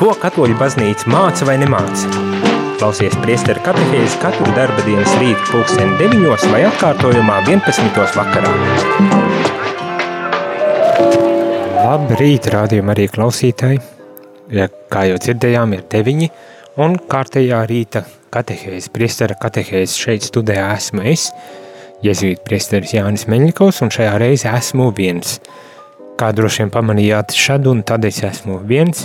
Ko katoļu baznīca māca vai nemāca? Klausies priesteru katehēzi katru darba dienas rītu pulksteni 9 vai atkārtojumā 11. vakarā. Labrīt, rādījumi arī klausītāji. Ja, kā jau dzirdējām, ir deviņi, un kārtējā rīta katehēzi, priestera katehēzi šeit studijā esmu es, Jezvīt priesteris Jānis Meļņikovs, un šajā reizē esmu viens. Kā droši vien pamanījāt šad un tad es esmu viens,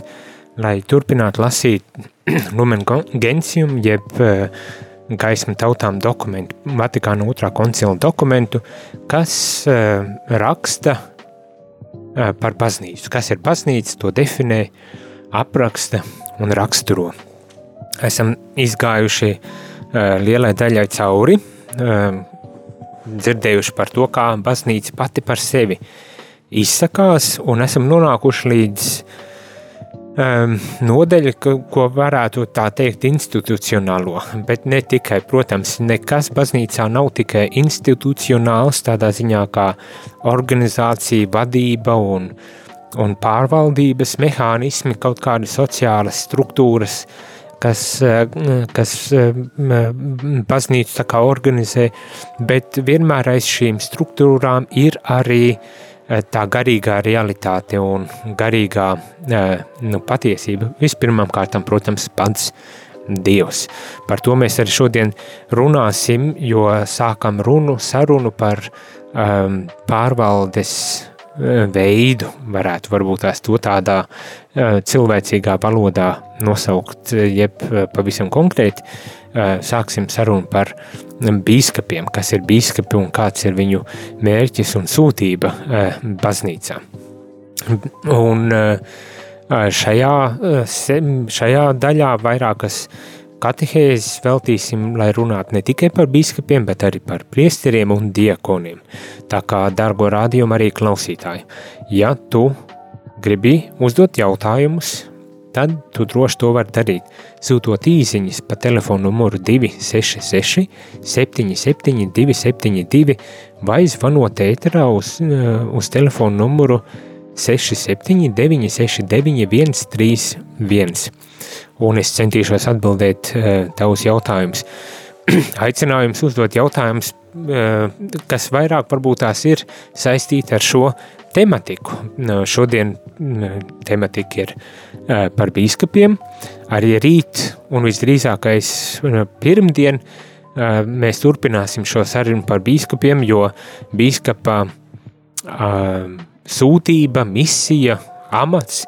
lai turpinātu lasīt Lumen Gentium, jeb uh, gaisma tautām dokumentu, Vatikāna otrā koncila dokumentu, kas uh, raksta uh, par baznīcu. Kas ir baznīca, to definē, apraksta un raksturo. Esam izgājuši uh, lielai daļai cauri, uh, dzirdējuši par to, kā baznīca pati par sevi izsakās, un esam nonākuši līdz um, nodeļa, ko varētu tā teikt institucionālo, bet ne tikai, protams, nekas. Baznīcā nav tikai institucionāls tādā ziņā kā organizācija, vadība un, un pārvaldības mehānismi, kaut kādas sociālas struktūras, uh, kas, eh, kas eh, baznīcu tā kā organizē, bet vienmēr aiz šīm struktūrām ir arī eh, tā garīgā realitāte un garīgā nu, patiesība. Vispirmām kārtām, protams, pats Dievs. Par to mēs arī šodien runāsim, jo sākam runu, sarunu par um, pārvaldes veidu, varētu varbūt tās to tādā cilvēcīgā valodā nosaukt, jeb pavisam konkrēti sāksim sarunu par bīskapiem, kas ir bīskapi un kāds ir viņu mērķis un sūtība baznīcā. Un šajā, šajā daļā vairākas katehēzes veltīsim, lai runātu ne tikai par biskupiem, bet arī par priesteriem un diekoniem. Tā kā, dargo rādījumu arī klausītāji, ja tu gribi uzdot jautājumus, tad tu droši to vari darīt. Sūtot īsiņas pa telefonu numuru 266 77 272 vai zvanot ēterā uz, uz telefonu numuru 67 969 131 un es centīšos atbildēt uh, tavus jautājumus. Aicinājums uzdot jautājumus, uh, kas vairāk varbūt tās ir saistīti ar šo tematiku. Šodien uh, tematika ir uh, par bīskapiem, arī rīt un visdrīzākais pirmdien mēs turpināsim šo sarunu par bīskapiem, jo bīskapa sūtība, misija, amats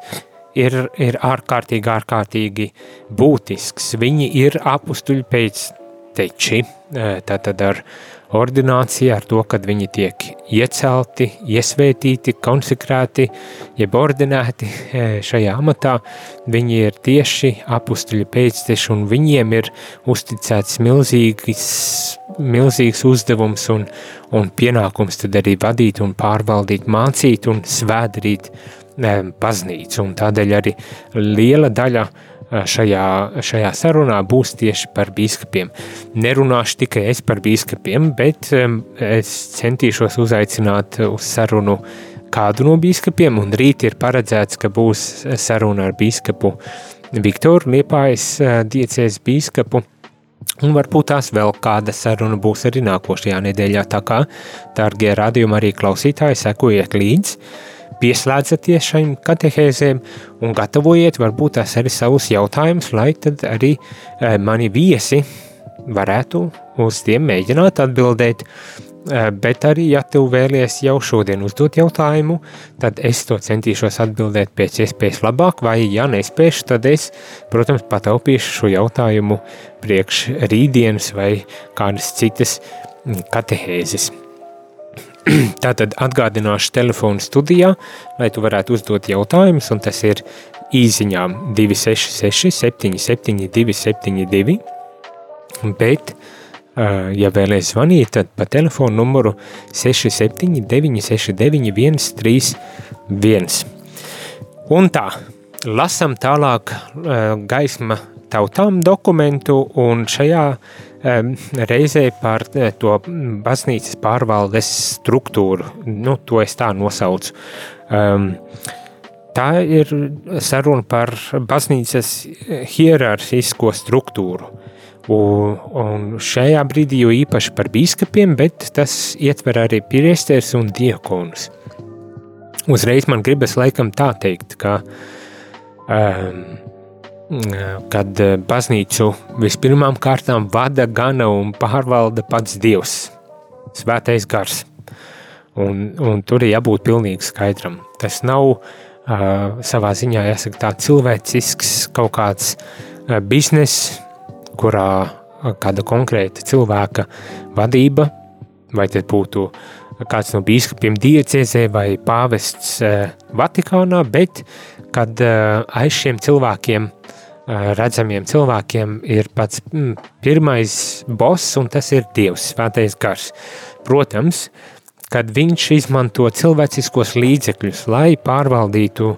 ir, ir ārkārtīgi, ārkārtīgi būtisks. Viņi ir apustuļi pēc teči, tātad ar ordināciju, ar to, kad viņi tiek iecelti, iesvētīti, konsekrēti, jeb ordinēti šajā amatā, viņi ir tieši apustuļi pēcteši un viņiem ir uzticēts milzīgs, milzīgs uzdevums un, un pienākums tad arī vadīt un pārvaldīt, mācīt un svēdrīt baznīcu, tādēļ arī liela daļa šajā, šajā sarunā būs tieši par bīskapiem. Nerunāšu tikai es par bīskapiem, bet es centīšos uzaicināt uz sarunu kādu no bīskapiem, un rīt ir paredzēts, ka būs saruna ar bīskapu Viktoru Liepājas diecēs bīskapu, Un varbūt tās vēl kāda saruna būs arī nākošajā nedēļā. Tā kā, dārgie radījumi, arī klausītāji, sekojiet līdzi pieslēdzaties šīm katehēzēm un gatavojiet varbūt tās arī savus jautājumus, lai tad arī eh, mani viesi varētu uz tiem mēģināt atbildēt. Eh, bet arī, ja tu vēlies jau šodien uzdot jautājumu, tad es to centīšos atbildēt pēc iespējas labāk, vai ja nespēšu, tad es, protams, pataupīšu šo jautājumu priekš rītdienas vai kādas citas katehēzes. Tātad atgādināšu telefonu studijā, lai tu varētu uzdot jautājumus, un tas ir īsiņām 266 77 272, bet, ja vēlēs zvanīt, tad pa telefonu numuru 67 969 131. Un tā, lasam tālāk gaisma tautām dokumentu, un šajā reizē par eh, to baznīcas pārvaldes struktūru, nu, to es tā nosaucu. Um, tā ir saruna par baznīcas hierarhisko struktūru. Un, un šajā brīdī jau īpaši par biskupiem, bet tas ietver arī priesteris un diekonus. Uzreiz man gribas laikam tā teikt, ka, um, kad baznīcu vispirmām kārtām vada, gana un pārvalda pats Dievs, svētais gars. Un, un tur ir jābūt pilnīgi skaidram. Tas nav uh, savā ziņā, jāsaka, tā cilvēcisks kaut kāds uh, bizness, kurā kāda konkrēta cilvēka vadība, vai tas būtu kāds no biskupiem diecēzē vai pāvests Vatikānā, bet kad aiz šiem cilvēkiem, redzamiem cilvēkiem, ir pats mm, pirmais boss, un tas ir Dievs, svētais gars. Protams, kad viņš izmanto cilvēciskos līdzekļus, lai pārvaldītu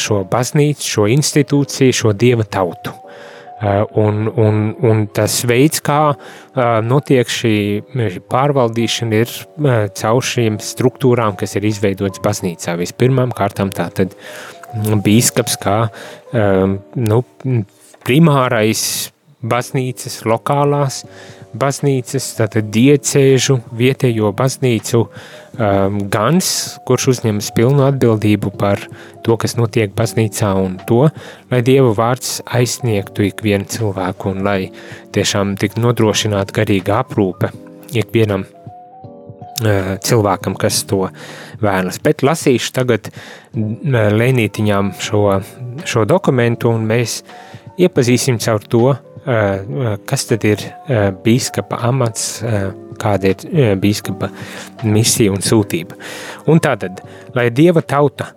šo baznīcu, šo institūciju, šo dieva tautu. Un, un, un tas veids, kā notiek šī pārvaldīšana, ir caur šīm struktūrām, kas ir izveidotas baznīcā. Vispirmām kārtām tā tad bīskaps kā nu, primārais baznīcas lokālās baznīcas, tātad diecēžu, vietējo baznīcu um, gans, kurš uzņemas pilnu atbildību par to, kas notiek baznīcā un to, lai Dieva vārds aizsniegtu ikvienu cilvēku un lai tiešām tik nodrošinātu garīga aprūpe ikvienam cilvēkam, kas to vēlas. Bet lasīšu tagad lēnītiņām šo, šo dokumentu un mēs iepazīsim caur to, kas tad ir bīskapa amats, kāda ir bīskapa misija un sūtība. Un tātad, lai dieva tauta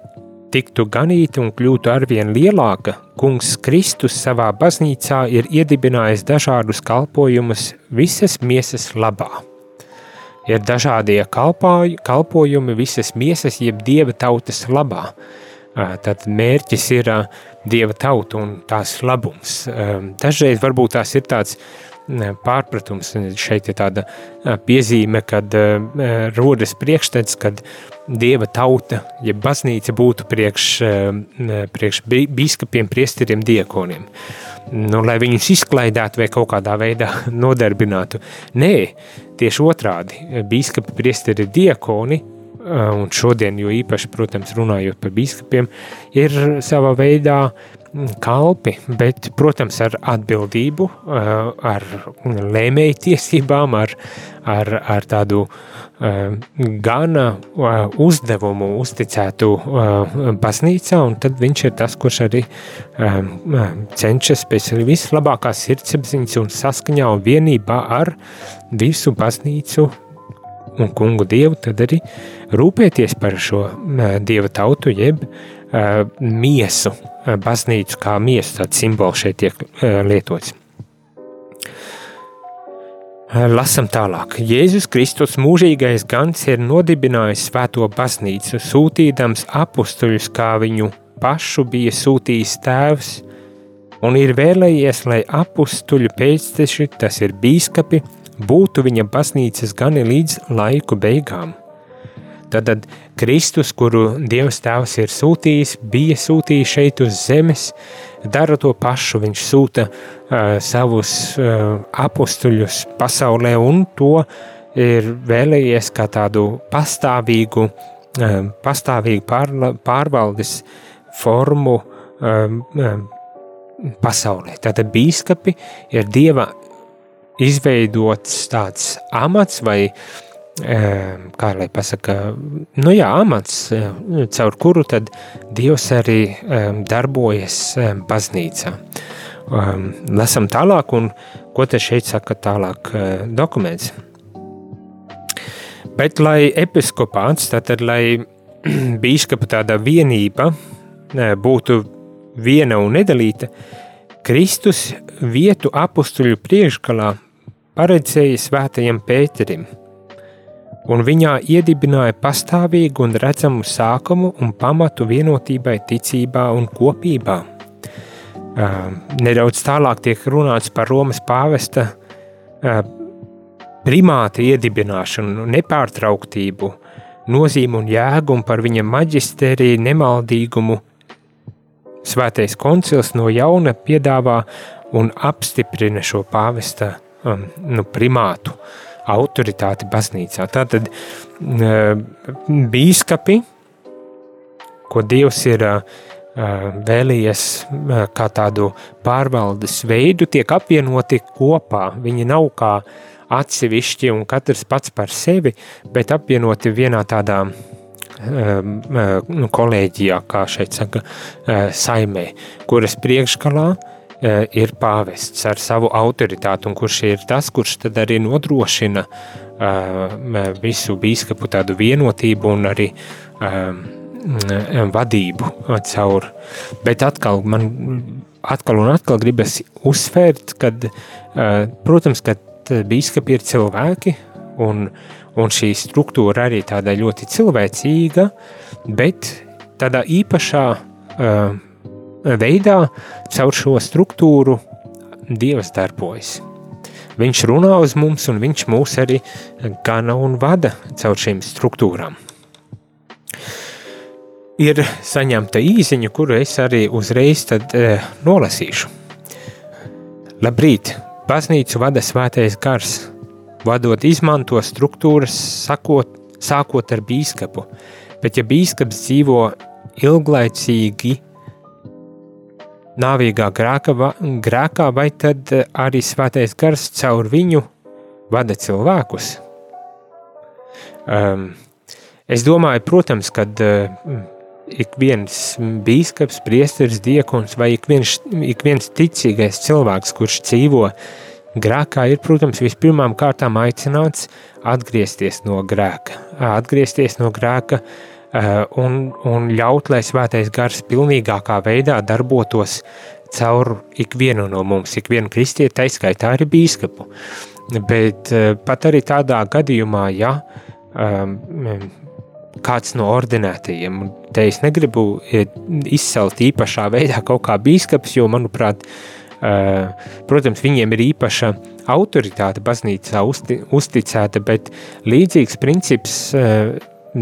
tiktu ganīta un kļūtu arvien lielāka, kungs Kristus savā baznīcā ir iedibinājis dažādus kalpojumus visas miesas labā. Ir dažādie kalpāj, kalpojumi visas miesas jeb dieva tautas labā. Tad mērķis ir dieva tauta un tās labums. Dažreiz varbūt tās ir tāds pārpratums, šeit ir tāda piezīme, kad rodas priekšstats, kad dieva tauta, ja baznīca būtu priekš, priekš bīskapiem, priesteriem, diekoniem. Nu, lai viņus izklaidētu vai kaut kādā veidā nodarbinātu. Nē, tieši otrādi. Bīskapi, priesteri, diekoni Eh, un šodien, jo īpaši, protams, runājot par biskupiem, ir savā veidā kalpi, bet, protams, ar atbildību, eh, ar lēmēju tiesībām, ar, ar, ar tādu eh, gana uzdevumu uzticētu baznīcā, un tad viņš ir tas, kurš arī cenšas pēc vislabākās sirdsapziņas un saskaņā un vienībā ar visu baznīcu un kungu dievu, tad arī rūpēties par šo dieva tautu, jeb uh, miesu, baznīcu kā miesu, tāds simbols šeit tiek lietots. Lasam tālāk. Jēzus Kristus mūžīgais gans ir nodibinājis svēto baznīcu, sūtīdams apstuļus, kā viņu pašu bija sūtījis tēvs, un ir vēlējies, lai apstuļu pēcteši, tas ir bīskapi, būtu viņa baznīcas gani līdz laiku beigām. Tad Kristus, kuru Dievs Tēvs ir sūtījis, bija sūtījis šeit uz zemes, dara to pašu. Viņš sūta uh, savus uh, apstuļus pasaulē, un to ir vēlējies kā tādu pastāvīgu, uh, pastāvīgu pārla, pārvaldes formu um, um, pasaulē. Tātad bīskapi ir Dieva izveidots tāds amats vai kā lai pasaka, nu jā, amats, caur kuru tad Dievs arī darbojas baznīcā. Lasam tālāk, un ko te šeit saka tālāk dokuments. Bet lai episkopāts, tātad lai bīskapa tāda vienība būtu viena un nedalīta, Kristus vietu apustuļu priekšgalā paredzēja svētajam Pēterim, un viņā iedibināja pastāvīgu un redzamu sākumu un pamatu vienotībai, ticībā un kopībā. Nedaudz tālāk tiek runāts par Romas pāvesta primāta iedibināšanu, nepārtrauktību, nozīmu un jēgu un par viņa maģistēriju nemaldīgumu, svētais koncils no jauna piedāvā un apstiprina šo pāvesta um, nu, primātu, autoritāti baznīcā. Tātad uh, bīskapi, ko Dievs ir uh, vēlījies uh, kā tādu pārvaldes veidu, tiek apvienoti kopā. Viņi nav kā atsevišķi un katrs pats par sevi, bet apvienoti vienā tādā nu, kolēģijā, kā šeit saka, saimē, kuras priekšgalā Eh, ir pāvests ar savu autoritāti, un kurš ir tas, kurš tad arī nodrošina uh, visu bīskapu tādu vienotību un arī um, vadību caur. Bet atkal man atkal un atkal gribas uzsvērt, uh, protams, ka bīskapi ir cilvēki, un, un šī struktūra arī tāda ļoti cilvēcīga, bet tādā īpašā veidā, caur šo struktūru Dievs darbojas. Viņš runā uz mums, un viņš mūs arī gana un vada caur šīm struktūrām. Ir saņemta īsiņa, kuru es arī uzreiz tad, e, nolasīšu. Labrīt! Baznīcu vada svētais gars, vadot izmanto struktūras, sakot, sākot ar bīskapu, bet ja bīskaps dzīvo ilglaicīgi nāvīgā grēka, grēkā, vai tad eh, arī svētais gars caur viņu vada cilvēkus? Um, es domāju, protams, ka uh, ik viens bīskaps, priesteris, diekons vai ik viens, ik viens ticīgais cilvēks, kurš dzīvo grēkā, ir, protams, vispirmām kārtām aicināts atgriezties no grēka. Atgriezties no grēka uh, un, un ļaut, lai svētais gars pilnīgākā veidā darbotos caur ikvienu no mums, ikvienu kristieti, taiskaitā arī bīskapu. Bet eh, pat arī tādā gadījumā, ja um, kāds no ordinētajiem, te es negribu izcelt īpašā veidā kaut kā bīskaps, jo, manuprāt, uh, protams, viņiem ir īpaša autoritāte baznīcā uzti, uzticēta, bet līdzīgs princips uh,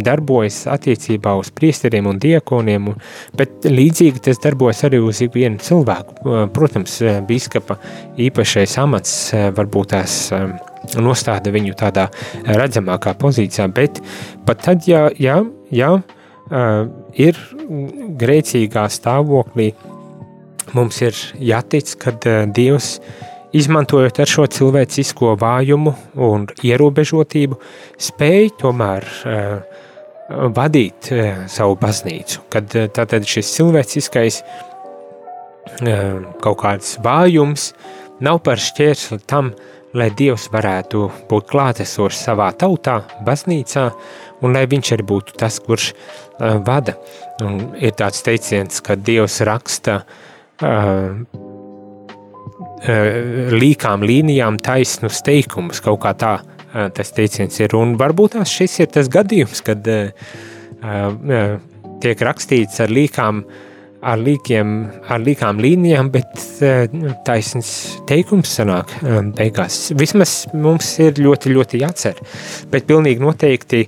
darbojas attiecībā uz priesteriem un diekoniem, bet līdzīgi tas darbojas arī uz ikvienu cilvēku. Protams, bīskapa īpašais amats varbūt tās nostāda viņu tādā redzamākā pozīcijā, bet pat tad, ja, ja, ja ir grēcīgā stāvoklī, mums ir jātic, ka Dievs izmantojot ar šo cilvēcisko vājumu un ierobežotību, spēj tomēr uh, vadīt eh, savu baznīcu. Kad eh, tātad šis cilvēciskais eh, kaut kāds vājums nav par šķērsli tam, lai Dievs varētu būt klātesošs savā tautā, baznīcā, un lai viņš arī būtu tas, kurš uh, vada. Un ir tāds teiciens, ka Dievs raksta uh, uh, līkām līnijām taisnus teikumus, kaut kā tā uh, tas teiciens ir. Un varbūt šis ir tas gadījums, kad uh, tiek rakstīts ar līkām, ar, līkiem, ar līkām līnijām, bet taisns teikums sanāk beigās. Vismaz mums ir ļoti, ļoti jācer, bet pilnīgi noteikti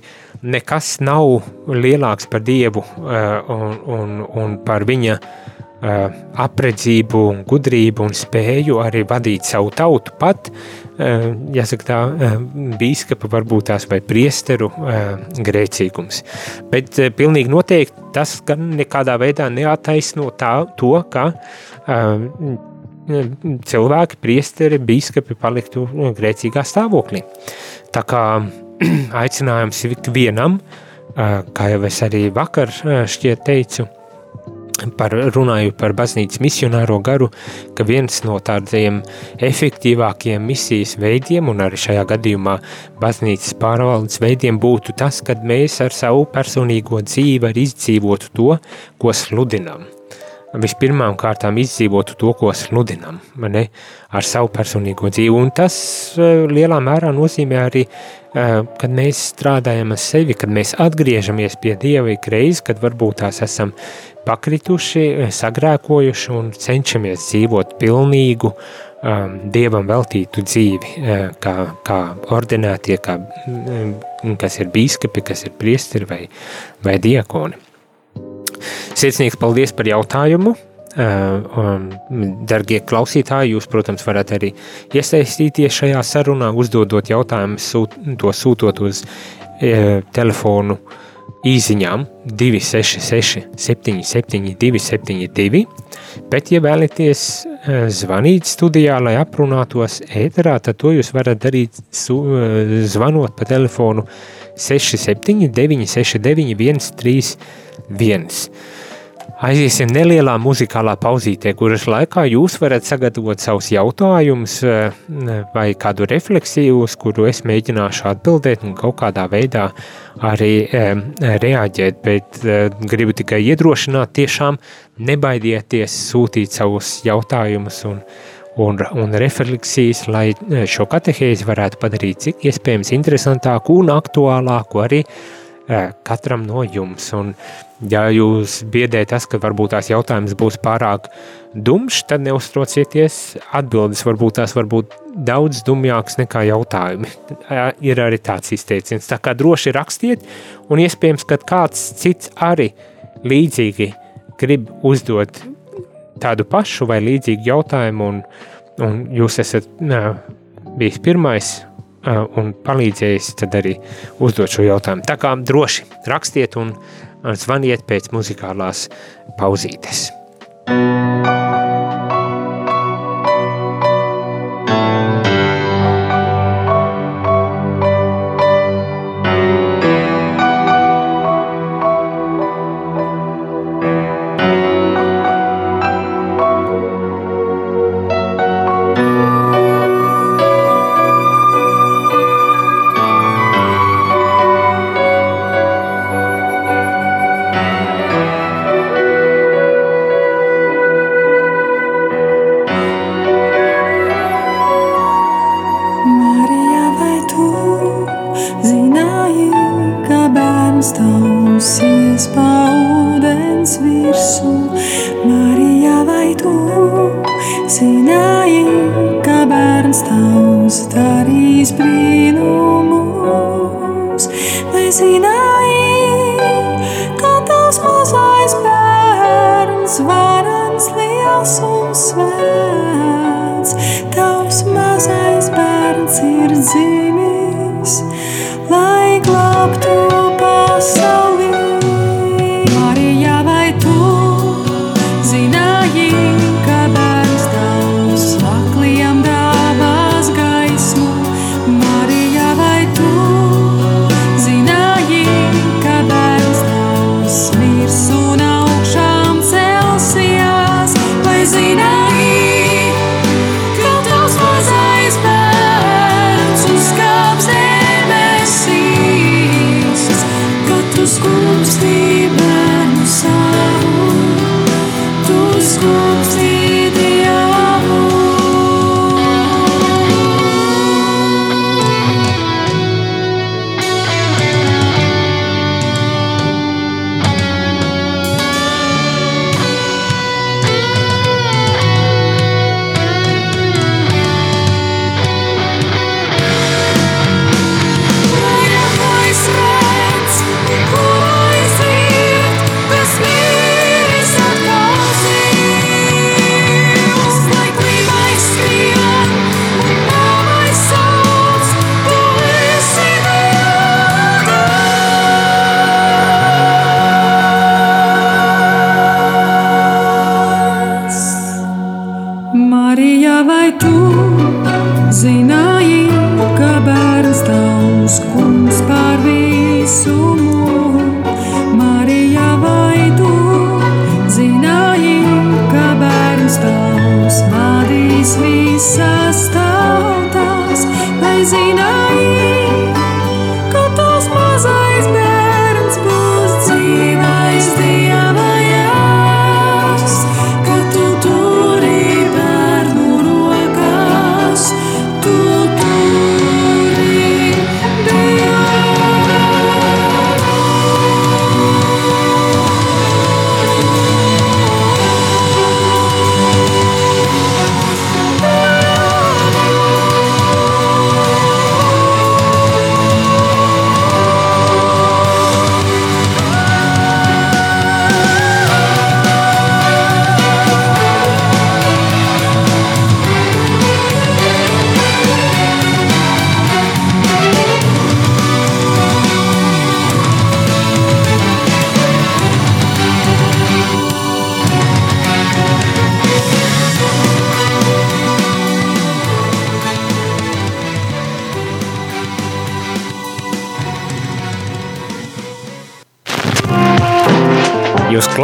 nekas nav lielāks par Dievu un, un, un par viņa uh, apredzību, gudrību un spēju arī vadīt savu tautu pat Eh, jāsaka tā, eh, bīskapa varbūt tās vai priesteru eh, grēcīgums. Bet pilnīgi noteikti tas gan nekādā veidā neataisno tā, to, ka cilvēki, priesteri, bīskapi paliktu grēcīgā stāvoklī. Tā kā aicinājums ikvienam, kā jau es arī vakar šķiet teicu, par, runāju par baznīcas misionāro garu, ka viens no tādiem efektīvākiem misijas veidiem, un arī šajā gadījumā baznīcas pārvaldes veidiem, būtu tas, kad mēs ar savu personīgo dzīvi arī izdzīvotu to, ko sludinām. Vispirmām kārtām izdzīvotu to, ko sludinām, ne, ar savu personīgo dzīvi, un tas uh, lielā mērā nozīmē arī, uh, kad mēs strādājam ar sevi, kad mēs atgriežamies pie Dieva ik reiz, kad varbūt tās esam pakrituši, sagrēkojuši un cenšamies dzīvot pilnīgu, um, dievam veltītu dzīvi, kā, kā ordinētie, kā, kas ir bīskapi, kas ir priesteri vai, vai diakoni. Sirsnīgs paldies par jautājumu. Dargie klausītāji, jūs, protams, varat arī iesaistīties šajā sarunā, uzdodot jautājumus, to sūtot uz telefonu īsiņām 266 77 272, bet, ja vēlaties zvanīt studijā, lai aprunātos ēterā, tad to jūs varat darīt zvanot pa telefonu 67 969 131. Aiziesim nelielā muzikālā pauzītē, kuras laikā jūs varat sagatavot savus jautājumus eh, vai kādu refleksiju, uz kuru es mēģināšu atbildēt un kaut kādā veidā arī reaģēt, bet e, gribu tikai iedrošināt tiešām nebaidieties sūtīt savus jautājumus un, un, un refleksijas, lai šo katehēzi varētu padarīt cik iespējams interesantāku un aktuālāku arī katram no jums. Un, ja jūs biedē tas, ka varbūt tās jautājums būs pārāk dumšs, tad neuztraucieties. Atbildes varbūt tās var būt daudz dumjākas nekā jautājumi. Ir arī tāds izteiciens. Tā kā droši rakstiet, un iespējams, ka kāds cits arī līdzīgi grib uzdot tādu pašu vai līdzīgu jautājumu, un, un jūs esat nā, bijis pirmais, un palīdzējis tad arī uzdot šo jautājumu. Tā kā droši rakstiet un zvaniet pēc muzikālās pauzītes. see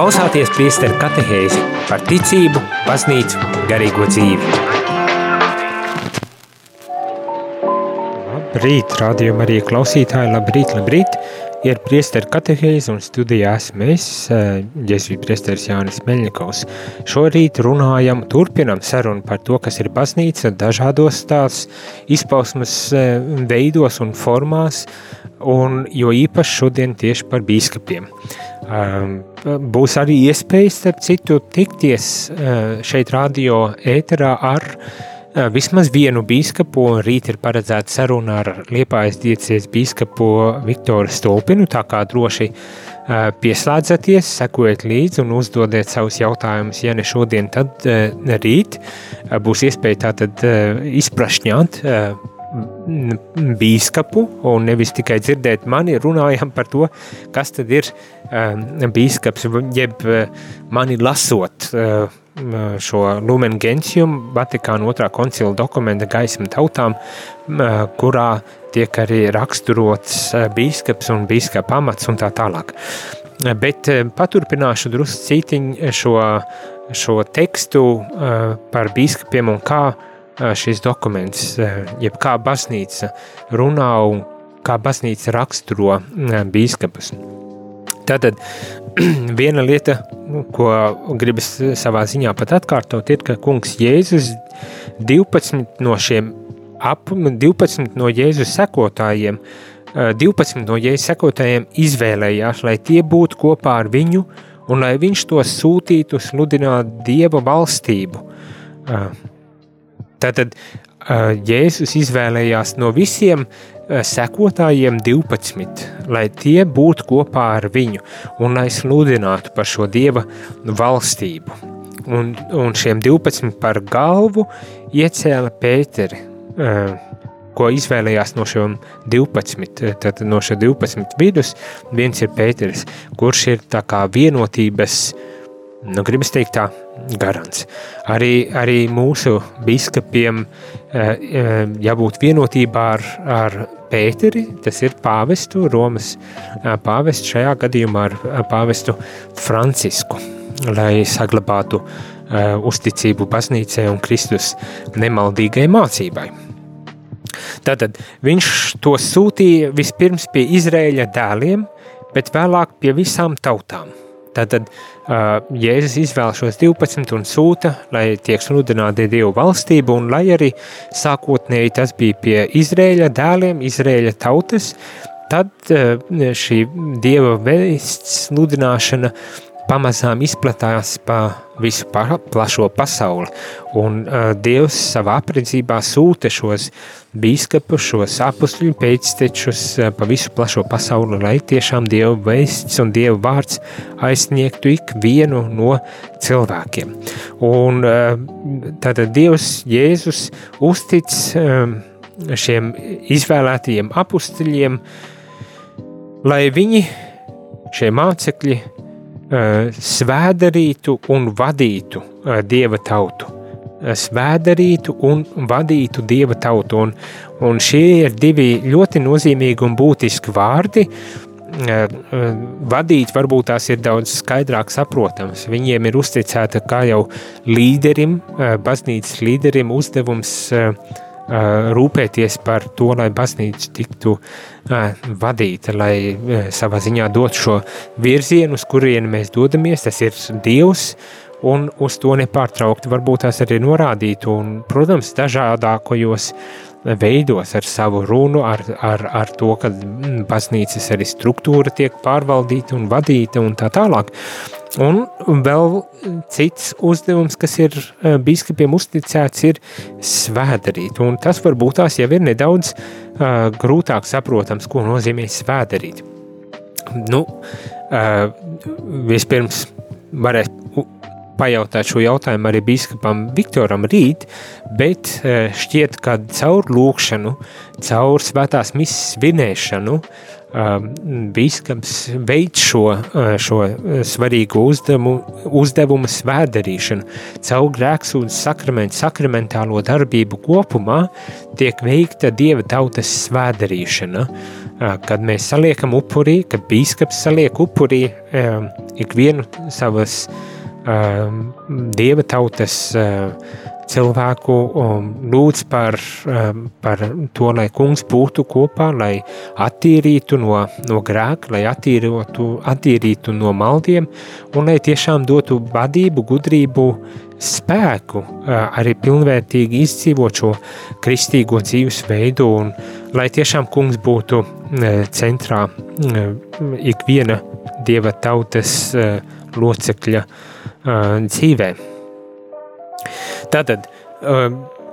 klausāties priesteru katehēzi par ticību, baznīcu, garīgo dzīvi. Labrīt, rādījumā arī klausītāji, labrīt, labrīt. Ir priesteru katehēzi un studijā esmu es, eh, Jēzus priesteris Jānis Meļņikovs. Šorīt runājam, turpinam sarunu par to, kas ir baznīca dažādos tās izpausmes eh, veidos un formās, un jo īpaši šodien tieši par bīskapiem. Ehm, būs arī iespējas, starp citu, tikties eh, šeit radio ēterā ar eh, vismaz vienu bīskapu. Rīt ir paredzēta saruna ar Liepājas diecies bīskapu Viktoru Stolpinu, tā kā droši eh, pieslēdzaties, sekojiet līdzi un uzdodiet savus jautājumus, ja ne šodien, tad rīt. Būs iespēja tātad izprašņāt bīskapu, un nevis tikai dzirdēt mani, runājam par to, kas tad ir um, bīskaps, jeb uh, mani lasot uh, šo Lumen Gentium, Vatikāna otrā koncila dokumenta gaisma tautām, uh, kurā tiek arī raksturots bīskaps un bīskapa amats un tā tālāk. Bet paturpināšu drusku cītiņu šo, šo tekstu par bīskapiem un kā uh, šis dokuments, jeb kā baznīca runā un kā baznīca raksturo bīskapus. Tātad viena lieta, ko gribas savā ziņā pat atkārtot, ir, ka kungs Jēzus 12 no šiem ap 12 no Jēzus sekotājiem, 12 no Jēzus sekotājiem izvēlējās, lai tie būtu kopā ar viņu un lai viņš tos sūtītu sludināt Dieva valstību. Tātad Jēzus izvēlējās no visiem sekotājiem 12, lai tie būtu kopā ar viņu un lai sludinātu par šo dieva valstību. Un, un šiem 12 par galvu iecēla Pēteri, ko izvēlējās no šiem 12, tad no šiem 12 vidus, viens ir Pēteris, kurš ir tā kā vienotības uh, nu, gribas teikt, tā garants. Arī, arī mūsu biskupiem eh, eh, jābūt vienotībā ar, ar Pēteri, tas ir pāvestu, Romas eh, pāvestu, šajā gadījumā ar pāvestu Francisku, lai saglabātu uzticību baznīcai un Kristus nemaldīgai mācībai. Tātad viņš to sūtīja vispirms pie Izraēļa dēliem, bet vēlāk pie visām tautām – Tātad uh, Jēzus izvēl šos 12 un sūta, lai tiek sludināti Dievu valstību, un lai arī sākotnēji tas bija pie Izrēļa dēliem, Izrēļa tautas, tad uh, šī Dieva vēsts sludināšana pamazām izplatās pa visu plašo pasauli, un uh, Dievs savā apredzībā sūta šos bīskapus, šos apustļu pēctečus uh, pa visu plašo pasauli, lai tiešām Dieva vēsts un Dieva vārds aizsniegtu ik vienu no cilvēkiem. Un uh, tātad Dievs Jēzus uztic um, šiem izvēlētajiem apustļiem, lai viņi, šie mācekļi, svēdarītu un vadītu eh, dieva tautu. Eh, svēdarītu un vadītu dieva tautu. Un, un šie ir divi ļoti nozīmīgi un būtiski vārdi. Vadīt varbūt tās ir daudz skaidrāk saprotams. Viņiem ir uzticēta kā jau līderim, baznīcas līderim uzdevums rūpēties par to, lai baznīca tiktu vadīta, lai savā ziņā dot šo virzienu, uz kurienu mēs dodamies, tas ir Dievs, un uz to nepārtraukti varbūt tās arī norādīt, un, protams, dažādākajos veidos ar savu runu, ar, ar, ar to, ka baznīcas arī struktūra tiek pārvaldīta un vadīta un tā tālāk. Un vēl cits uzdevums, kas ir e, biskupiem uzticēts, ir svētdarīt. Un tas varbūt tās jau ir nedaudz uh, grūtāk saprotams, ko nozīmē svētdarīt. Nu, uh, vispirms varēs pajautāt šo jautājumu arī biskupam Viktoram rīt, bet uh, šķiet, ka caur lūkšanu, caur svētās misijas svinēšanu, uh, Bīskaps veids šo, šo svarīgu uzdevumu, uzdevumu svētdarīšanu. Caur grēksūdzes sakramentu, sakramentālo darbību kopumā tiek veikta Dieva tautas svētdarīšana. kad mēs saliekam upurī, kad bīskaps saliek upurī ikvienu savas dieva tautas cilvēku lūdz par, par to, lai kungs būtu kopā, lai attīrītu no, no grēka, lai attīrītu, attīrītu no maldiem un lai tiešām dotu vadību, gudrību, spēku arī pilnvērtīgi izdzīvot šo kristīgo dzīvesveidu un lai tiešām kungs būtu centrā ikviena dieva tautas locekļa dzīvē. Tātad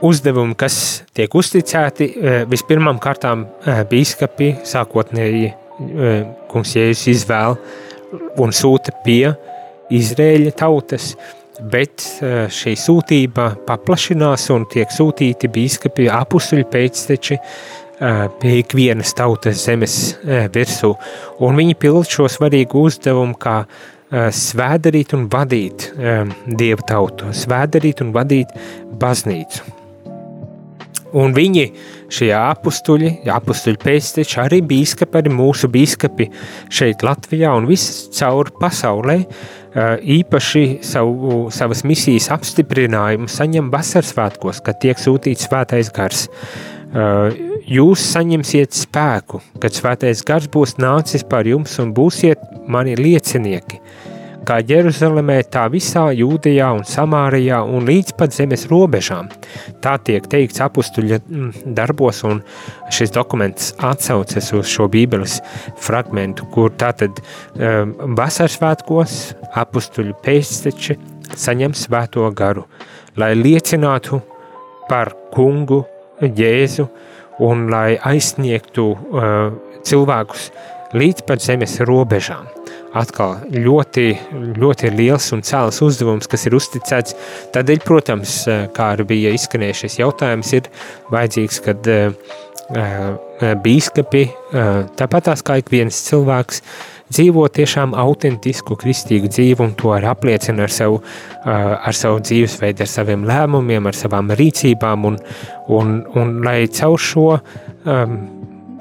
uzdevumi, kas tiek uzticēti, vispirmām kārtām bīskapi sākotnēji kungs Jēzus izvēl un sūta pie Izrēļa tautas, bet šī sūtība paplašinās un tiek sūtīti bīskapi apustuļi pēcteči pie ikvienas tautas zemes virsū, un viņi pild šo svarīgu uzdevumu kā svēdarīt un vadīt dievu tautu, svēdarīt un vadīt baznīcu. Un viņi, šie apstuļi, apstuļu pēcteči, arī bīskapi, arī mūsu bīskapi šeit Latvijā un viscaur pasaulē, īpaši savu, savas misijas apstiprinājumu saņem vasaras svētkos, kad tiek sūtīts svētais gars. Jūs saņemsiet spēku, kad svētais gars būs nācis par jums un būsiet mani liecinieki kā Jeruzalemē, tā visā Jūdejā un Samārijā un līdz pat zemes robežām. Tā tiek teikts apustuļa mm, darbos, un šis dokuments atsaucas uz šo bībeles fragmentu, kur tātad um, vasaras svētkos apustuļu pēcteči saņem svēto garu, lai liecinātu par kungu Jēzu un lai aizsniegtu uh, cilvēkus līdz pat zemes robežām atkal ļoti, ļoti liels un cēls uzdevums, kas ir uzticēts. Tādēļ, protams, kā arī bija izskanējušies jautājums, ir vajadzīgs, kad bīskapi, tāpat tās kā ik viens cilvēks, dzīvo tiešām autentisku kristīgu dzīvi un to arī apliecina ar savu, ar savu dzīvesveidu, ar saviem lēmumiem, ar savām rīcībām un, un, un lai caur šo um,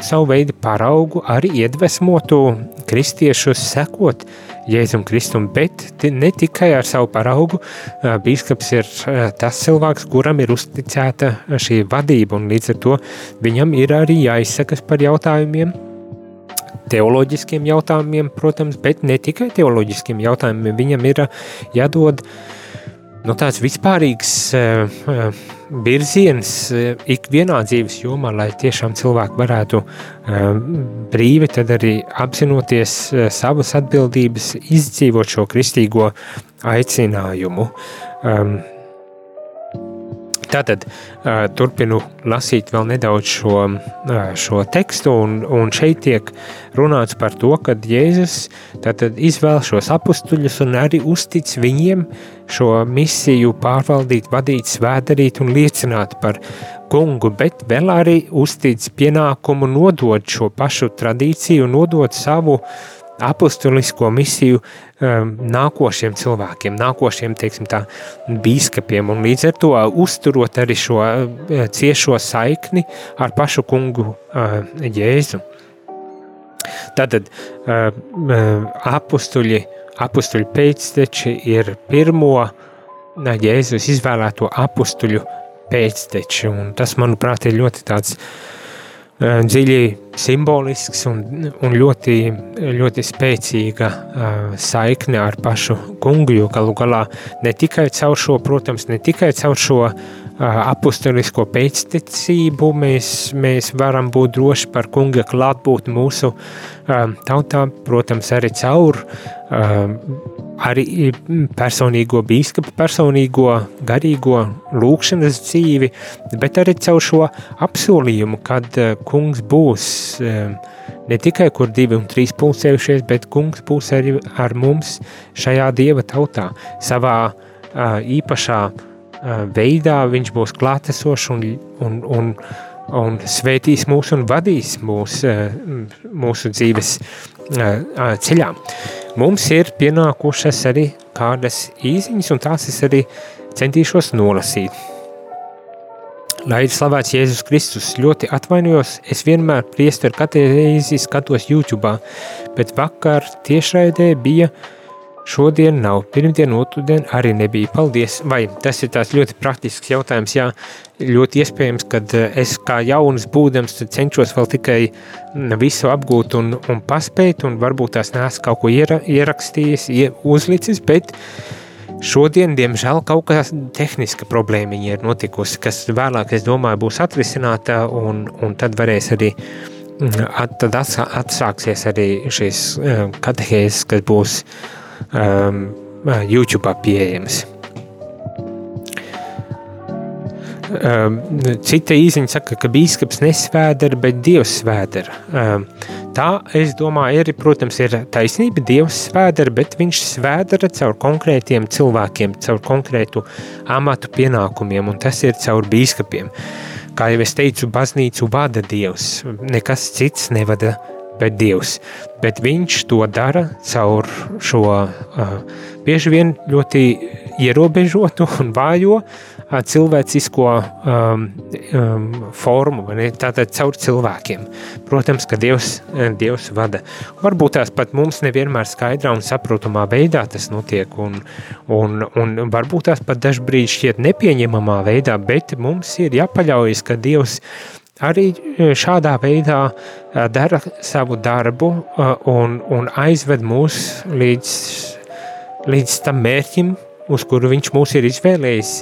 savu veidu paraugu arī iedvesmotu kristiešus sekot Jēzum Kristum, bet ne tikai ar savu paraugu. Bīskaps ir tas cilvēks, kuram ir uzticēta šī vadība, un līdz ar to viņam ir arī jāizsakas par jautājumiem, teoloģiskiem jautājumiem, protams, bet ne tikai teoloģiskiem jautājumiem. Viņam ir jādod nu, tāds vispārīgs virziens eh, ikvienā dzīves jomā, lai tiešām cilvēki varētu eh, brīvi tad arī apzinoties eh, savas atbildības, izdzīvot šo kristīgo aicinājumu. Um, Tātad uh, turpinu lasīt vēl nedaudz šo, uh, šo tekstu, un, un šeit tiek runāts par to, ka Jēzus izvēl šos apstuļus un arī uztic viņiem šo misiju pārvaldīt, vadīt, svētdarīt un liecināt par kungu, bet vēl arī uztic pienākumu nodot šo pašu tradīciju, nodot savu apustulisko misiju um, nākošiem cilvēkiem, nākošiem, teiksim tā, bīskapiem, un līdz ar to uzturot arī šo uh, ciešo saikni ar pašu kungu uh, Jēzu. Tātad uh, uh apustuļi, apustuļu pēcteči ir pirmo uh, Jēzus izvēlēto apustuļu pēcteči, un tas, manuprāt, ir ļoti tāds uh, dziļi simbolisks un, un ļoti, ļoti spēcīga uh, saikne ar pašu kungu, jo galu galā ne tikai caur šo, protams, ne tikai caur šo uh, apustolisko pēcticību mēs, mēs varam būt droši par kunga klātbūtni mūsu uh, tautā, protams, arī caur uh, arī personīgo bīskapa, personīgo garīgo lūkšanas dzīvi, bet arī caur šo apsolījumu, kad uh, kungs būs uh, ne tikai kur divi un trīs pulcējušies, bet kungs būs arī ar mums šajā dieva tautā, savā īpašā veidā viņš būs klātesošs un, un, un, un svētīs mūs un vadīs mūs, mūsu dzīves ceļā. Mums ir pienākušas arī kādas īziņas, un tās es arī centīšos nolasīt. Lai ir slavēts Jēzus Kristus, ļoti atvainojos, es vienmēr priesteru katreizi skatos YouTube, bet vakar tiešraidē bija uh, Šodien nav, pirmdien, otrdien arī nebija. Paldies! Vai tas ir tāds ļoti praktisks jautājums? Jā, ļoti iespējams, ka eh, es kā jauns būdams cenšos vēl tikai mm, visu apgūt un, un paspēt, un varbūt tās neesmu kaut ko iera, ierakstījis, uzlicis, bet šodien, diemžēl, kaut kas tehniska problēma ir notikusi, kas vēlāk, es domāju, būs atrisināta, un, un tad varēs arī mm, at, tad atsāksies arī šīs eh, katehēzes, kas būs uh, YouTube pieejamas. Um, cita īziņa saka, ka bīskaps nesvēdara, bet dievs svēdara. Um, tā, es domāju, arī, protams, ir taisnība, dievs svēdara, bet viņš svēdara caur konkrētiem cilvēkiem, caur konkrētu amatu pienākumiem, un tas ir caur bīskapiem. Kā jau es teicu, baznīcu vada dievs, nekas cits nevada bet Dievs. Bet viņš to dara caur šo uh, bieži vien ļoti ierobežotu un vājo uh, cilvēcisko um, um, formu, tātad caur cilvēkiem. Protams, ka Dievs, Dievs vada. Varbūt tās pat mums nevienmēr skaidrā un saprotamā veidā tas notiek, un, un, un varbūt tās pat dažbrīd šķiet nepieņemamā veidā, bet mums ir jāpaļaujas, ka Dievs arī e, šādā veidā e, dara savu darbu e, un, un aizved mūs līdz, līdz tam mērķim, uz kuru viņš mūs ir izvēlējis,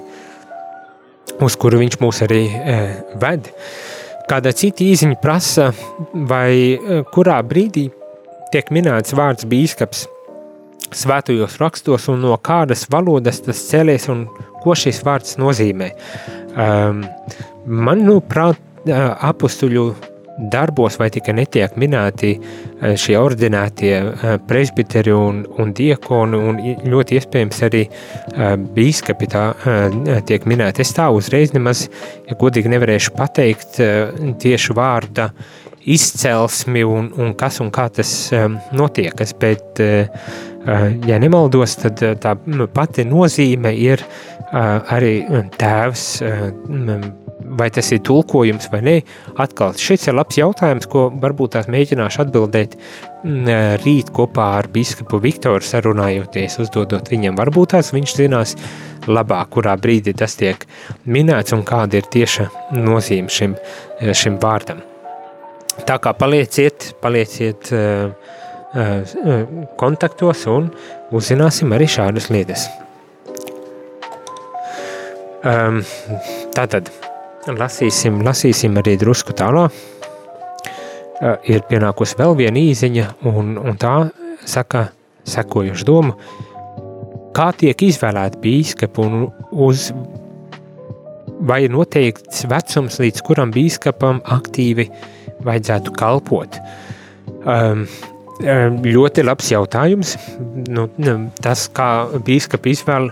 uz kuru viņš mūs arī ved. Kāda cita īziņa prasa, vai kurā brīdī tiek minēts vārds bīskaps svētajos rakstos un no kādas valodas tas cēlies un ko šis vārds nozīmē. Um, manuprāt, apstuļu darbos vai tikai netiek minēti šie ordinētie presbiteri un, un diekoni, un ļoti iespējams arī bīskapi tā tiek minēti. Es tā uzreiz nemaz, ja godīgi nevarēšu pateikt tieši vārda izcelsmi un, un kas un kā tas notiekas, bet, ja nemaldos, tad tā pati nozīme ir arī tēvs vai tas ir tulkojums vai nē, atkal šis ir labs jautājums, ko varbūt tās mēģināšu atbildēt rīt kopā ar biskupu Viktoru sarunājoties, uzdodot viņam. Varbūt tās viņš zinās labāk, kurā brīdī tas tiek minēts un kāda ir tieša nozīme šim, šim vārdam. Tā kā palieciet, palieciet uh, kontaktos un uzzināsim arī šādas lietas. Um, tātad Lasīsim, lasīsim arī drusku tālāk. Ir pienākusi vēl viena īziņa, un, un tā saka sekojuši domu, kā tiek izvēlēti bīskapi un uz vai noteikts vecums, līdz kuram bīskapam aktīvi vajadzētu kalpot. Um, ļoti labs jautājums. Nu, tas, kā bīskapi izvēl,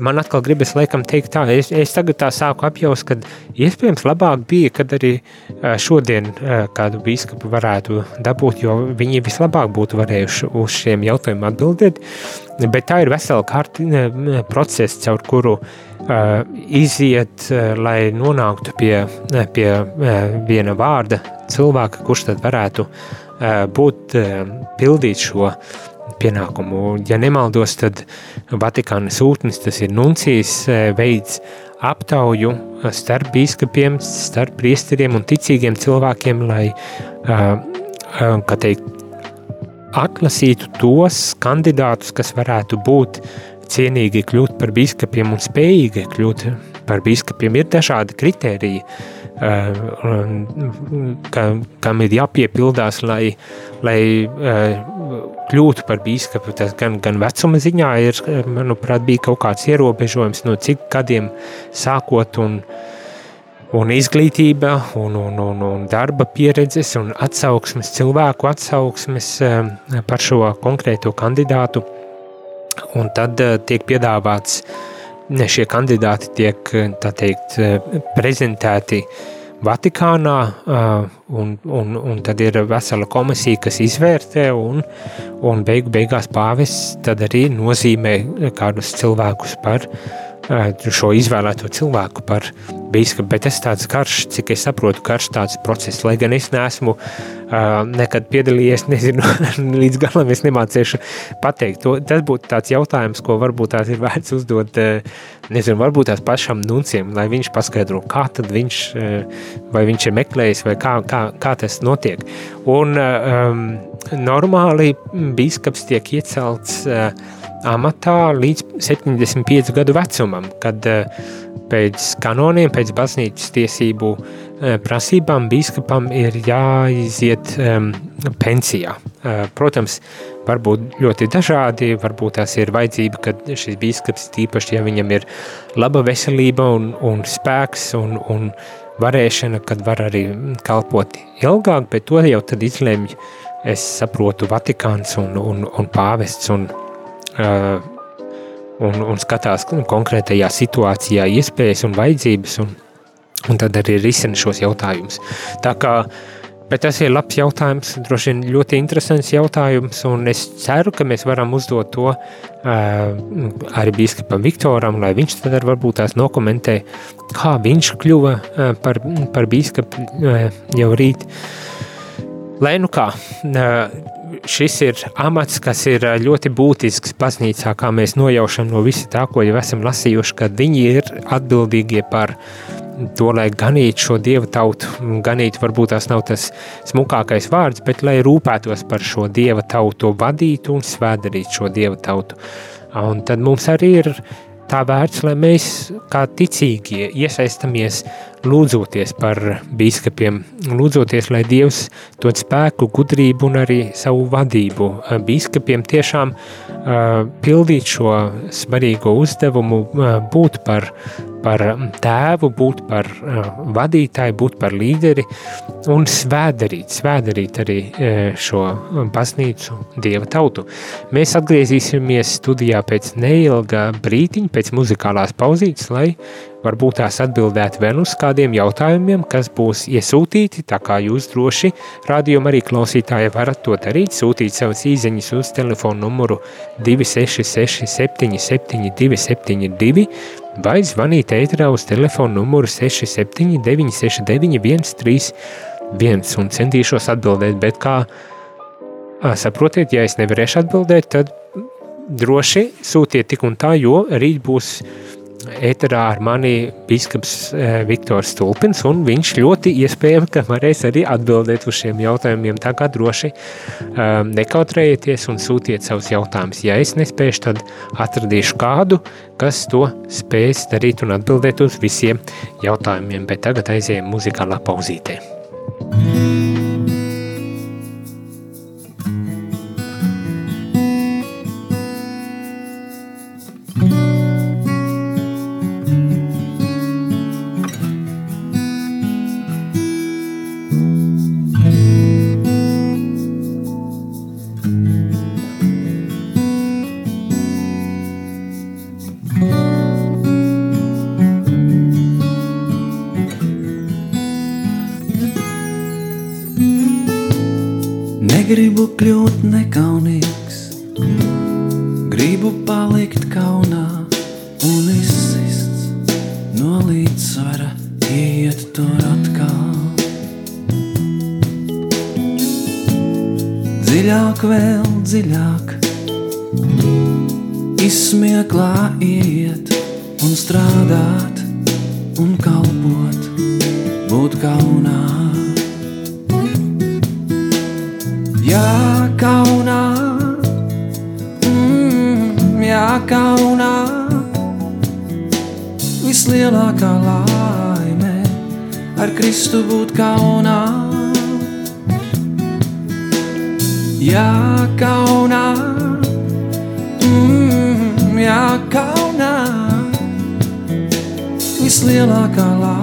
man atkal gribas laikam teikt tā, es, es tagad tā sāku apjaust, ka iespējams labāk bija, kad arī šodien kādu bīskapu varētu dabūt, jo viņi vislabāk būtu varējuši uz šiem jautājumiem atbildēt, bet tā ir vesela kārti process, caur kuru uh, iziet, lai nonāktu pie, pie viena vārda cilvēka, kurš tad varētu uh, būt, uh, pildīt šo pienākumu. Ja nemaldos, tad Vatikāna sūtnis, tas ir nuncijas, e, veids aptauju starp biskupiem, starp priesteriem un ticīgiem cilvēkiem, lai, kā teikt, atlasītu tos kandidātus, kas varētu būt cienīgi kļūt par biskupiem un spējīgi kļūt par biskupiem. Ir dažādi kriteriji, kam ir jāpiepildās, lai, lai kļūtu par bīskapu, tas gan, gan vecuma ziņā ir, manuprāt, bija kaut kāds ierobežojums, no cik gadiem sākot un, un izglītība un, un, un, un darba pieredzes un atsauksmes, cilvēku atsauksmes eh, par šo konkrēto kandidātu. Un tad eh, tiek piedāvāts, šie kandidāti tiek, teikt, prezentēti Vatikānā, un, un, un tad ir vesela komisija, kas izvērtē, un, un beigu beigās tad arī nozīmē kādus cilvēkus par šo izvēlēto cilvēku par bīskapu, bet tas tāds karš, cik es saprotu, karš tāds process, lai gan es neesmu uh, nekad piedalījies, nezinu, līdz galam es nemāciešu pateikt. To, tas būtu tāds jautājums, ko varbūt tās ir vērts uzdot, uh, nezinu, varbūt tās pašam nunciem, lai viņš paskaidro, kā tad viņš, uh, vai viņš ir meklējis, vai kā, kā, kā tas notiek. Un um, normāli bīskaps tiek iecelts uh, amatā līdz 75 gadu vecumam, kad uh, pēc kanoniem, pēc baznīcas tiesību uh, prasībām bīskapam ir jāiziet um, pensijā. Uh, protams, varbūt ļoti dažādi, varbūt tās ir vajadzība, kad šis bīskaps, tīpaši, ja viņam ir laba veselība un, un spēks un, un varēšana, kad var arī kalpot ilgāk, bet to jau tad izlemj, es saprotu, Vatikāns un, un, un pāvests un uh, un, un skatās konkrētajā situācijā iespējas un vajadzības, un, un tad arī risina šos jautājumus. Tā kā Bet tas ir labs jautājums, droši vien ļoti interesants jautājums, un es ceru, ka mēs varam uzdot to uh, arī biskupam Viktoram, lai viņš tad varbūt tās nokomentē, kā viņš kļuva uh, par, par biskupu uh, jau rīt. Lai nu kā, uh, šis ir amats, kas ir ļoti būtisks baznīcā, kā mēs nojaušam no visa tā, ko jau esam lasījuši, kad viņi ir atbildīgie par to, lai ganītu šo dievu tautu. Ganīt varbūt tas nav tas smukākais vārds, bet lai rūpētos par šo dieva tautu, vadītu un svēdarītu šo dieva tautu. Un tad mums arī ir tā vērts, lai mēs kā ticīgie iesaistamies lūdzoties par biskupiem, lūdzoties, lai Dievs dod spēku, gudrību un arī savu vadību. Biskupiem tiešām uh, pildīt šo svarīgo uzdevumu, uh, būt par par tēvu, būt par uh, vadītāju, būt par līderi un svēdarīt, svēdarīt arī uh, šo baznīcu, dieva tautu. Mēs atgriezīsimies studijā pēc neilga brītiņa, pēc muzikālās pauzītes, lai varbūt tās atbildēt vēl uz kādiem jautājumiem, kas būs iesūtīti, tā kā jūs droši rādījuma arī klausītāji varat to darīt, sūtīt savas īziņas uz telefonu numuru 266 77 272 vai zvanīt ētrā uz telefonu numuru 679 691 31 un centīšos atbildēt, bet kā saprotiet, ja es nevarēšu atbildēt, tad droši sūtiet tik un tā, jo rīt būs ēterā ar mani biskaps Viktors Stulpins, un viņš ļoti iespējams, ka varēs arī atbildēt uz šiem jautājumiem, tā kā droši um, nekautrējieties un sūtiet savus jautājumus. Ja es nespēšu, tad atradīšu kādu, kas to spēs darīt un atbildēt uz visiem jautājumiem, bet tagad aizējiem muzikālā pauzītē.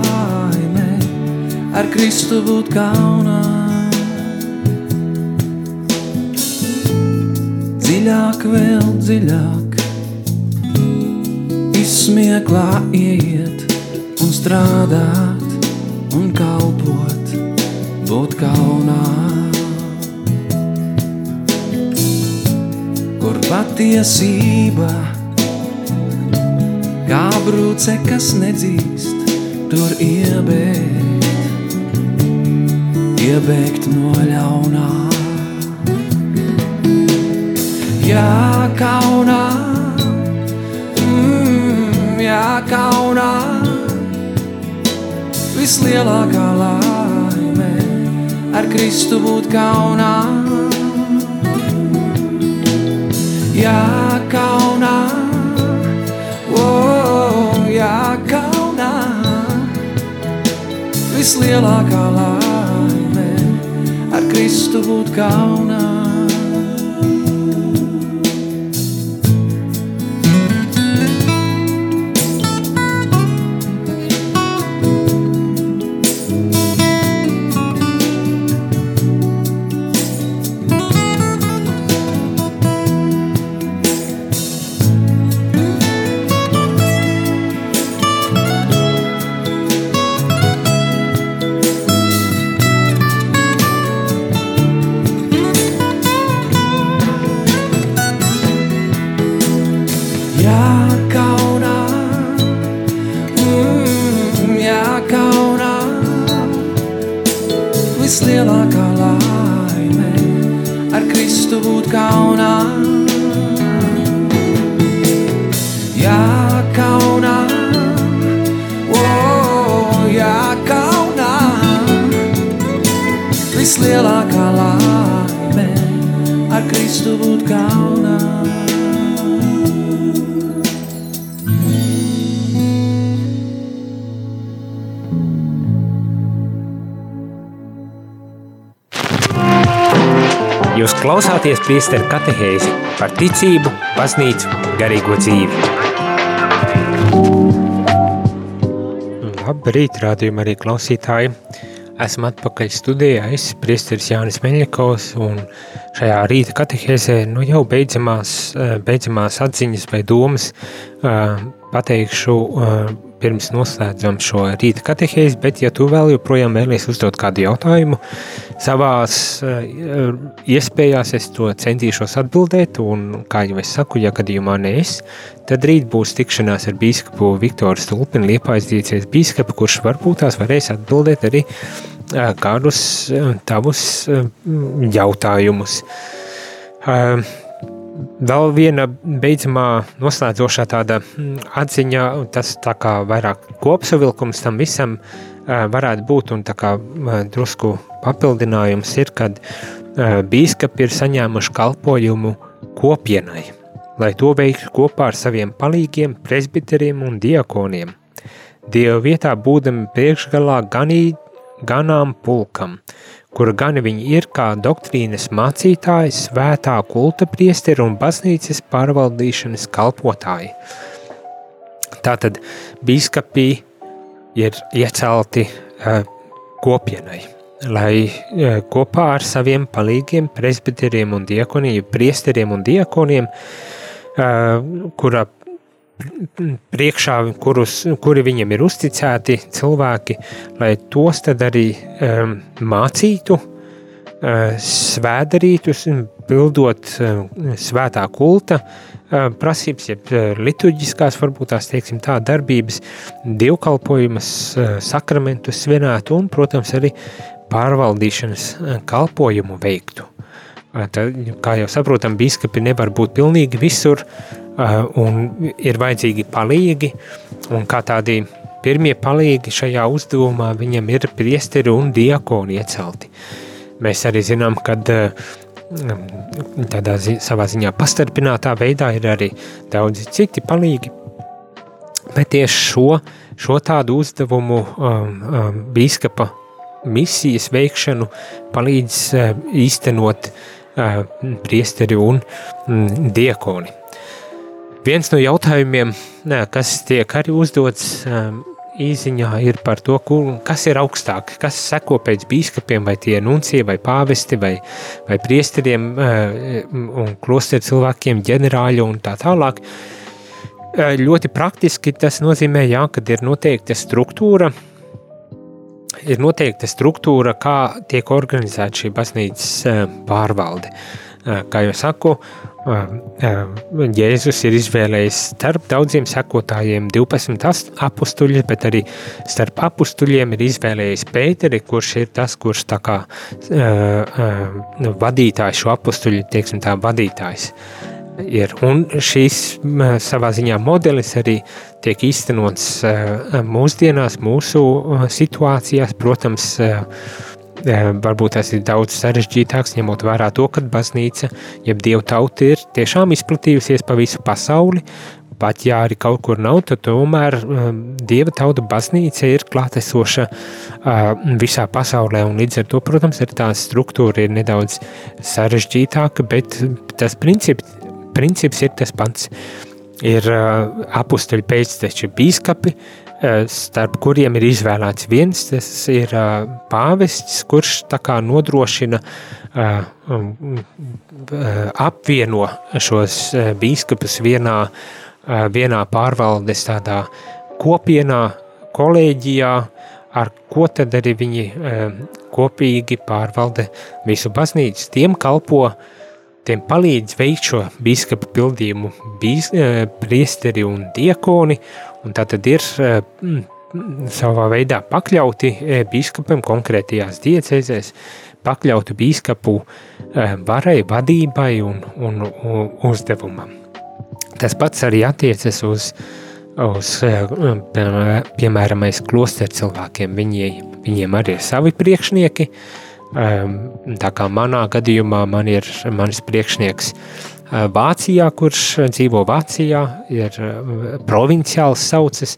Laime ar Kristu būt kaunā. dziļāk, vēl dziļāk, izsmieklā iet un strādāt un kalpot, būt kaunā. Kur patiesība, kā brūce, kas nedzīst, tur iebēgt, iebēgt no ļaunā. Jā, kaunā, mm, jā, kaunā, vislielākā laime ar Kristu būt kaunā. Jā, kaunā, vislielākā laime ar Kristu būt kaunā. Klausāties priesteru katehēzi par ticību, baznīcu, garīgo dzīvi. Labrīt, rādījumi arī klausītāji. Esmu atpakaļ studijā, es priesteris Jānis Meļņakovs, un šajā rīta katehēzē nu jau beidzamās, eh, beidzamās atziņas vai domas eh, pateikšu eh, pirms noslēdzam šo rīta katehēzi, bet ja tu vēl joprojām vēlies uzdot kādu jautājumu, savās iespējās es to centīšos atbildēt, un kā jau es saku, ja gadījumā ne es, tad rīt būs tikšanās ar bīskapu Viktoru Stulpinu, Liepājas diecēs bīskapu, kurš varbūt tās varēs atbildēt arī kādus tavus jautājumus. Vēl viena beidzamā noslēdzošā tāda atziņa, tas tā kā vairāk kopsavilkums tam visam varētu būt un tā kā drusku papildinājums ir, kad bīskapi ir saņēmuši kalpojumu kopienai, lai to veiktu kopā ar saviem palīgiem, presbiteriem un diakoniem. Dieva vietā būdami priekšgalā ganī, ganām pulkam, kura gan viņi ir kā doktrīnas mācītāji, svētā kulta priesteri un baznīcas pārvaldīšanas kalpotāji. Tātad bīskapī ir iecelti uh, kopienai, lai uh, kopā ar saviem palīgiem, presbiteriem un diekoniem, priesteriem un diekoniem, uh, kura priekšā, kurus, kuri viņam ir uzticēti cilvēki, lai tos arī um, mācītu, uh, svēdarītu, pildot uh, svētā kulta uh, prasības, jeb uh, liturģiskās, varbūt tās, teiksim tā, darbības, dievkalpojumas, uh, sakramentus svinētu un, protams, arī pārvaldīšanas uh, kalpojumu veiktu. Uh, tad, kā jau saprotam, bīskapi nevar būt pilnīgi visur, uh, un ir vajadzīgi palīgi, un kā tādi pirmie palīgi šajā uzdevumā viņam ir priesteri un diakoni iecelti. Mēs arī zinām, ka eh, tādā zi savā ziņā pastarpinātā veidā ir arī daudzi citi palīgi, bet tieši šo, šo tādu uzdevumu um, um, bīskapa misijas veikšanu palīdz uh, īstenot uh, priesteri un mm, diakoni. Viens no jautājumiem, kas tiek arī uzdots īsiņā, ir par to, kas ir augstāk, kas seko pēc biskupiem, vai tie nuncie, vai pāvesti, vai, vai priesteriem un klosteru cilvēkiem, ģenerāļi un tā tālāk. Ļoti praktiski tas nozīmē, jā, kad ir noteikta struktūra, ir noteikta struktūra, kā tiek organizēta šī baznīcas pārvalde. Kā jau saku, Jēzus ir izvēlējis starp daudziem sekotājiem 12 apustuļus, bet arī starp apustuļiem ir izvēlējis Pēteri, kurš ir tas, kurš tā kā vadītājs, šo apustuļu, teiksim tā, vadītājs ir. Un šīs savā ziņā modelis arī tiek īstenots mūsdienās, mūsu situācijās, protams, varbūt tas ir daudz sarežģītāks, ņemot vērā to, ka baznīca, jeb dievu tauta ir tiešām izplatījusies pa visu pasauli, pat ja arī kaut kur nav, tad tomēr um, dieva tauta baznīca ir klātesoša uh, visā pasaulē, līdz ar to, protams, ir tā struktūra ir nedaudz sarežģītāka, bet tas princips, princips ir tas pats. Ir uh, apustuļi pēcteči bīskapi, Eh, starp kuriem ir izvēlēts viens, tas ir uh, pāvests, kurš tā kā nodrošina, uh, um, apvieno šos bīskapus vienā, vienā pārvaldes tādā kopienā, kolēģijā, ar ko tad arī viņi kopīgi pārvalda visu baznīcu. Tiem kalpo, tiem palīdz veikt šo bīskapa pildījumu bīs, priesteri un diekoni, un tā tad ir eh, savā veidā pakļauti eh, biskupam konkrētajās diecēzēs, pakļauti biskupu eh, varai, vadībai un, un, uzdevumam. Tas pats arī attiecas uz, uz piemēram, klosteru cilvēkiem. Viņi, viņiem arī ir savi priekšnieki. Tā kā manā gadījumā man ir mans priekšnieks Vācijā, kurš eh, dzīvo Vācijā, ir eh, provinciāls saucas,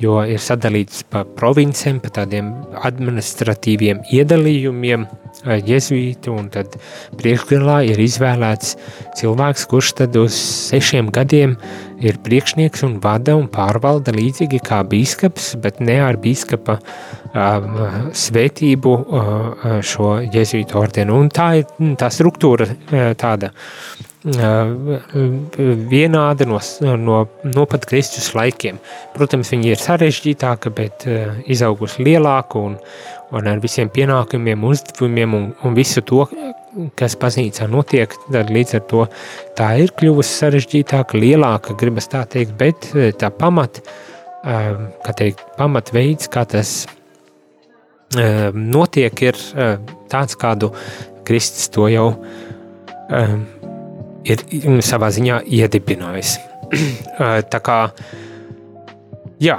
jo ir sadalīts pa provincēm, pa tādiem administratīviem iedalījumiem, jezuītu, un tad priekšgalā ir izvēlēts cilvēks, kurš tad uz sešiem gadiem ir priekšnieks un vada un pārvalda līdzīgi kā bīskaps, bet ne ar bīskapa uh, svētību uh, šo jezuītu ordenu. Un tā ir tā struktūra uh, tāda vienāda no, no, no pat Kristus laikiem. Protams, viņi ir sarežģītāka, bet izaugusi lielāka un, un ar visiem pienākumiem, uzdevumiem un, un visu to, kas baznīcā notiek, tad līdz ar to tā ir kļuvusi sarežģītāka, lielāka, gribas tā teikt, bet tā pamat, kā teikt, pamat veids, kā tas notiek, ir tāds, kādu Kristus to jau ir savā ziņā iedibinājis. Tā kā, jā,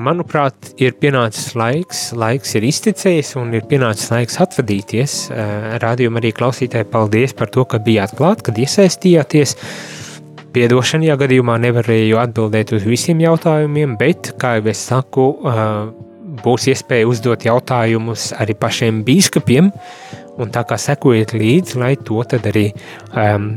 manuprāt, ir pienācis laiks, laiks ir izticējis un ir pienācis laiks atvadīties. Rādījumā arī klausītāji paldies par to, ka bijāt klāt, kad iesaistījāties. Piedošana, ja gadījumā nevarēju atbildēt uz visiem jautājumiem, bet, kā jau es saku, būs iespēja uzdot jautājumus arī pašiem bīskapiem, Un tā kā sekojiet līdzi, lai to tad arī um,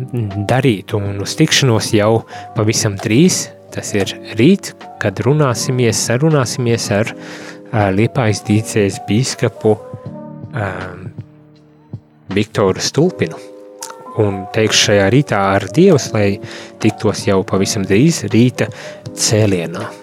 darītu. Un uz tikšanos jau pavisam drīz, tas ir rīt, kad runāsimies, sarunāsimies ar uh, Liepājas dīcēs bīskapu um, Viktoru Stulpinu. Un teikšu šajā rītā ar Dievs, lai tiktos jau pavisam drīz rīta cēlienā.